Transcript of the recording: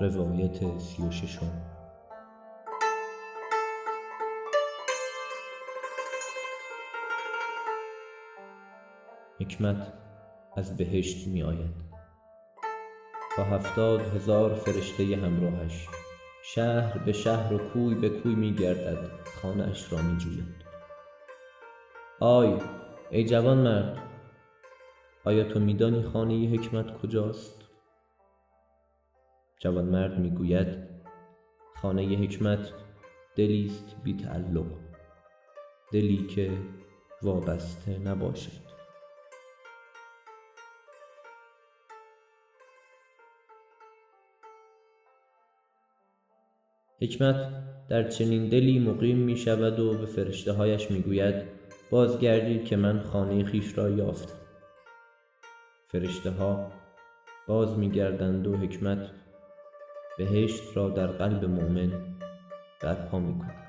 روایت سی و ششم. حکمت از بهشت می آید با هفتاد هزار فرشته همراهش شهر به شهر و کوی به کوی می گردد خانه اش را می جوید آی ای جوانمرد آیا تو می دانی خانه حکمت کجاست؟ جوانمرد می گوید خانه حکمت دلی است بی تعلق. دلی که وابسته نباشد. حکمت در چنین دلی مقیم می شود و به فرشته هایش می گوید بازگردید که من خانه خویش را یافتم. فرشته ها باز می گردند و حکمت بهشت را در قلب مؤمن برپا می کند